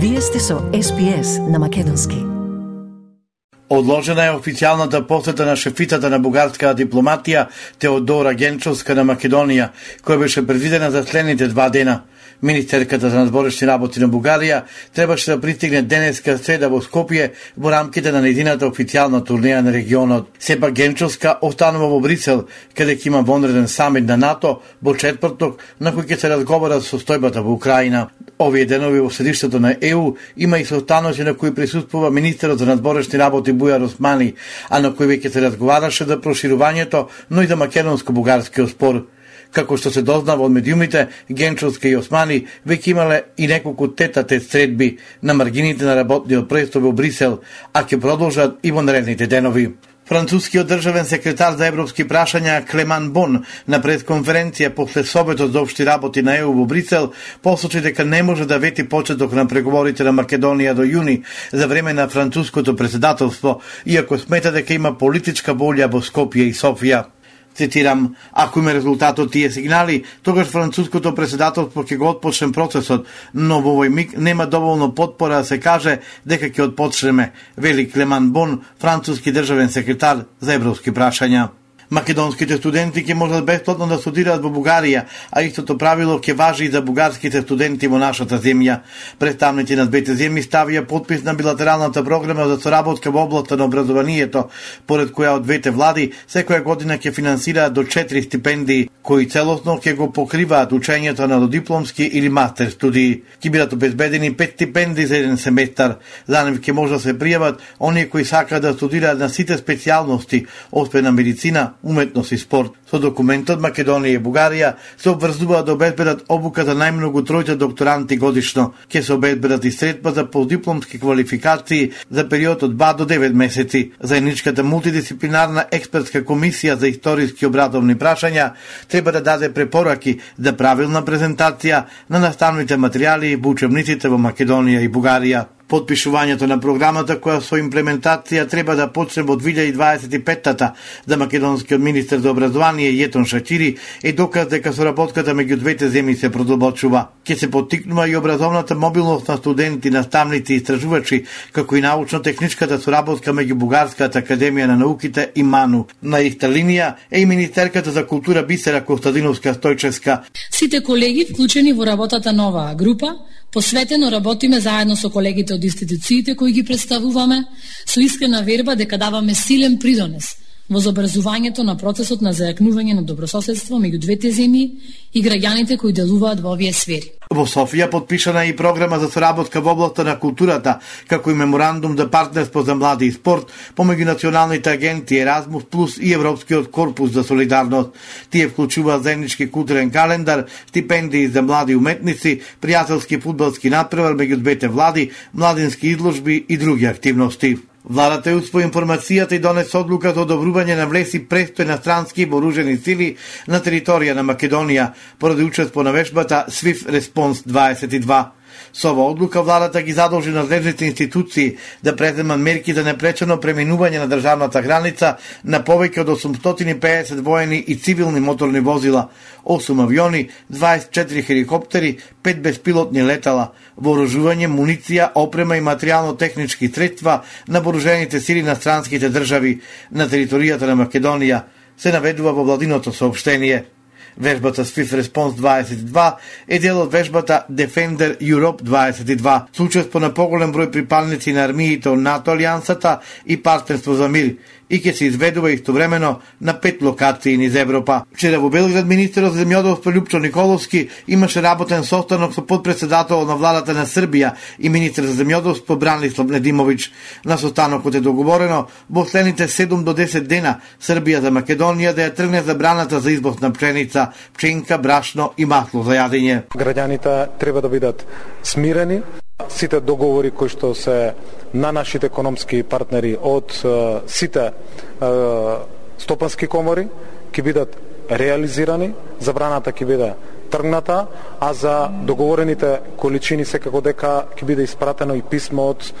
Вие сте со SPS на Македонски. Одложена е официјалната посета на шефитата на бугарска дипломатија Теодора Генчовска на Македонија, која беше предвидена за следните два дена – Министерката за надворешни работи на Бугарија требаше да пристигне денеска среда во Скопје во рамките на нејзината официјална турнеја на регионот. Сепак Генчовска останува во Брисел, каде ќе има вонреден самит на НАТО во четврток, на кој ќе се разговара со состојбата во Украина. Овие денови во седиштето на ЕУ има и состаноци на кои присуствува министерот за надворешни работи Бујар Османи, а на кој веќе се разговараше за проширувањето, но и за македонско-бугарскиот спор. Како што се дознава од медиумите, Генчовска и Османи веќе имале и неколку тетате средби на маргините на работниот престол во Брисел, а ќе продолжат и во наредните денови. Францускиот државен секретар за европски прашања Клеман Бон на пресконференција после Советот за општи работи на ЕУ во Брисел посочи дека не може да вети почеток на преговорите на Македонија до јуни за време на француското председателство, иако смета дека има политичка волја во Скопје и Софија. Цитирам, ако има резултат од тие сигнали, тогаш француското председателство ќе го отпочне процесот, но во овој миг нема доволно подпора да се каже дека ќе отпочнеме, вели Клеман Бон, француски државен секретар за европски прашања. Македонските студенти ќе можат бесплатно да студираат во Бугарија, а истото правило ќе важи и за бугарските студенти во нашата земја. Представници на двете земји ставија подпис на билатералната програма за соработка во областа на образованието, поред која од двете влади секоја година ќе финансираат до 4 стипендии, кои целосно ќе го покриваат учењето на додипломски или мастер студии. Ќе бидат обезбедени 5 стипендии за еден семестар. За нив ќе може да се пријават оние кои сакаат да студираат на сите специјалности, освен на медицина, уметност и спорт. Со документот Македонија и Бугарија се обврзуваат да обезбедат обука за најмногу тројца докторанти годишно. Ке се обезбедат и средства за полдипломски квалификации за период од 2 до 9 месеци. Заедничката мултидисциплинарна експертска комисија за историски обрадовни прашања треба да даде препораки за правилна презентација на наставните материјали и учебниците во Македонија и Бугарија. Подпишувањето на програмата која со имплементација треба да почне во 2025-тата за да македонскиот министер за образование Јетон Шачири е доказ дека соработката меѓу двете земји се продолбочува. Ке се поттикнува и образовната мобилност на студенти, наставници и истражувачи, како и научно-техничката соработка меѓу Бугарската академија на науките и МАНУ. На иста линија е и министерката за култура Бисера Костадиновска Стојчевска. Сите колеги вклучени во работата на оваа група Посветено работиме заедно со колегите од институциите кои ги представуваме, со искрена верба дека даваме силен придонес во забрзувањето на процесот на зајакнување на добрососедство меѓу двете земји и граѓаните кои делуваат во овие сфери. Во Софија подпишана и програма за соработка во областта на културата, како и меморандум за партнерство за млади и спорт помеѓу националните агенти Еразмус Плюс и Европскиот корпус за солидарност. Тие вклучуваат заеднички културен календар, стипендии за млади уметници, пријателски фудбалски натпревар меѓу двете влади, младински изложби и други активности. Владата ја информацијата и донес одлука за одобрување на влеси престој на странски вооружени сили на територија на Македонија поради учество на вежбата SWIFT Response 22. Со ова одлука владата ги задолжи надлежните институции да преземат мерки за непречено преминување на државната граница на повеќе од 850 воени и цивилни моторни возила, 8 авиони, 24 хеликоптери, 5 беспилотни летала, вооружување, муниција, опрема и материјално-технички средства на вооружените сили на странските држави на територијата на Македонија, се наведува во владиното сообщение. Вежбата Swift Response 22 е дел од вежбата Defender Europe 22, со на поголем број припалници на армиите од НАТО Алијансата и Партнерство за мир, и ќе се изведува истовремено на пет локации низ Европа. Вчера во Белград министерот за земјоделство Лјупчо Николовски имаше работен состанок со подпредседател на владата на Србија и министер за земјоделство Бранислав Недимович. На состанокот е договорено во следните 7 до 10 дена Србија за Македонија да ја тргне забраната за избор на пченица, пченка, брашно и масло за јадење. Граѓаните треба да бидат смирени, сите договори кои што се на нашите економски партнери од сите стопански комори ќе бидат реализирани, забраната ќе биде тргната, а за договорените количини секако дека ќе биде испратено и писмо од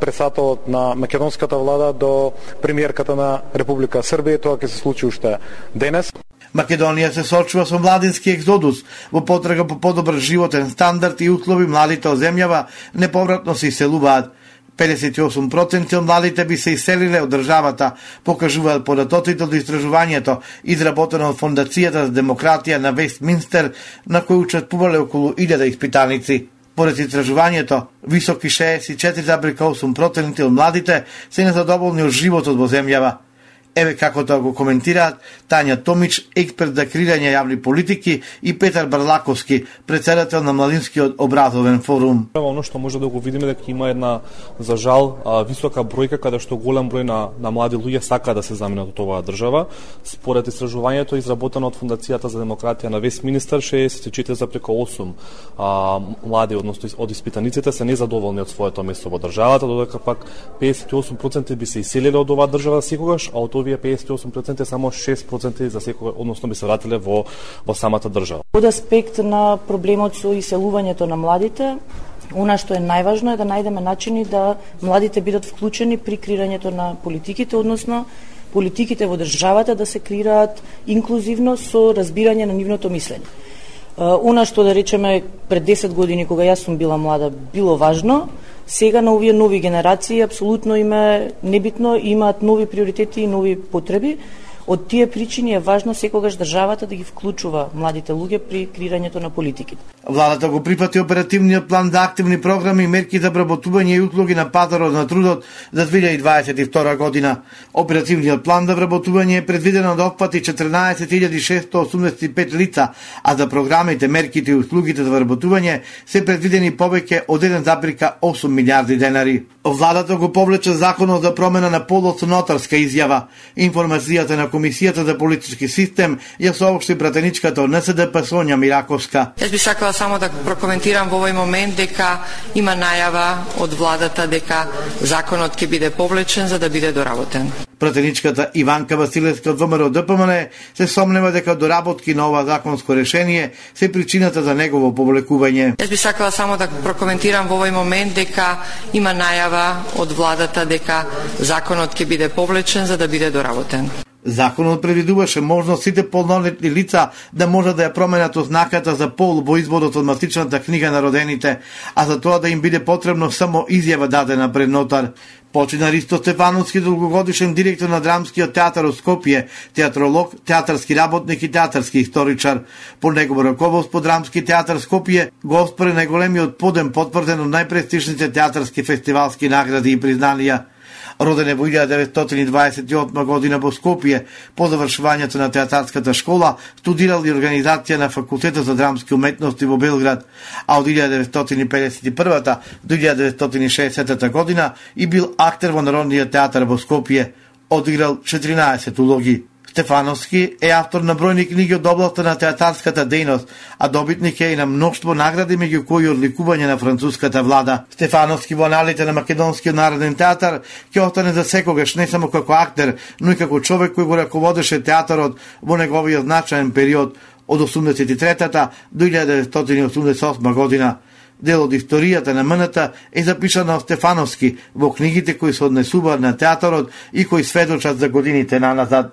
председателот на македонската влада до премиерката на Република Србија, тоа ќе се случи уште денес. Македонија се сочува со младински екзодус во потрага по подобар животен стандард и услови младите од земјава неповратно се иселуваат. 58% од младите би се иселиле од државата, покажуваат податоците од истражувањето изработено од Фондацијата за демократија на Вестминстер, на кој учествувале околу 1000 испитаници. Поред истражувањето, високи 64,8% од младите се незадоволни од животот во земјава. Еве како тоа го коментираат Тања Томич, експерт за креирање јавни политики и Петар Барлаковски, председател на Младинскиот образовен форум. Оно што може да го видиме дека има една за жал висока бројка каде што голем број на, на млади луѓе сака да се заменат од оваа држава. Според истражувањето изработено од Фундацијата за демократија на Вестминистер 64,8 а, млади, односно од испитаниците се незадоволни од своето место во државата, додека пак 58% би се иселиле од оваа држава секогаш, а од овие 58% само 6% за секој, односно би се вратиле во, во самата држава. Од аспект на проблемот со иселувањето на младите, Она што е најважно е да најдеме начини да младите бидат вклучени при креирањето на политиките, односно политиките во државата да се креираат инклузивно со разбирање на нивното мислење. Она што да речеме пред 10 години кога јас сум била млада било важно, Сега на овие нови генерации апсолутно им е небитно, имаат нови приоритети и нови потреби, Од тие причини е важно секогаш државата да ги вклучува младите луѓе при креирањето на политиките. Владата го припати оперативниот план за активни програми и мерки за вработување и услуги на пазарот на трудот за 2022 година. Оперативниот план за вработување е предвидено да опфати 14.685 лица, а за програмите, мерките и услугите за вработување се предвидени повеќе од 1,8 милиарди денари. Владата го повлече законот за промена на полот со нотарска изјава. Информацијата на Комисијата за политички систем ја соопшти пратеничката од НСДП Сонја Мираковска. Јас би сакала само да прокоментирам во овој момент дека има најава од владата дека законот ќе биде повлечен за да биде доработен. Пратеничката Иванка Василевска од ВМРО ДПМН се сомнева дека доработки на ова законско решение се причината за негово повлекување. Јас би сакала само да прокоментирам во овој момент дека има најава од владата дека законот ќе биде повлечен за да биде доработен. Законот предвидуваше можност сите полнолетни лица да можат да ја променат ознаката за пол во изводот од матичната книга на родените, а за тоа да им биде потребно само изјава дадена пред нотар. Почина Ристо Стефановски, долгогодишен директор на Драмскиот театар од Скопје, театролог, театарски работник и театарски историчар. По негово раководство Драмски театар Скопје го оспоре најголемиот подем потврден од најпрестижните театарски фестивалски награди и признанија. Роден е во 1928 година во Скопје, по завршувањето на театарската школа, студирал и организација на Факултетот за драмски уметности во Белград, а од 1951 до 1960 година и бил актер во Народниот театар во Скопје, одиграл 14 улоги. Стефановски е автор на бројни книги од областта на театарската дејност, а добитник е и на мноштво награди меѓу кои одликување на француската влада. Стефановски во аналите на Македонскиот народен театар ќе остане за секогаш не само како актер, но и како човек кој го раководеше театарот во неговиот значаен период од 83-та до 1988 година. Дел од историјата на МНТ е запишана од Стефановски во книгите кои се однесуваат на театарот и кои сведочат за годините на назад.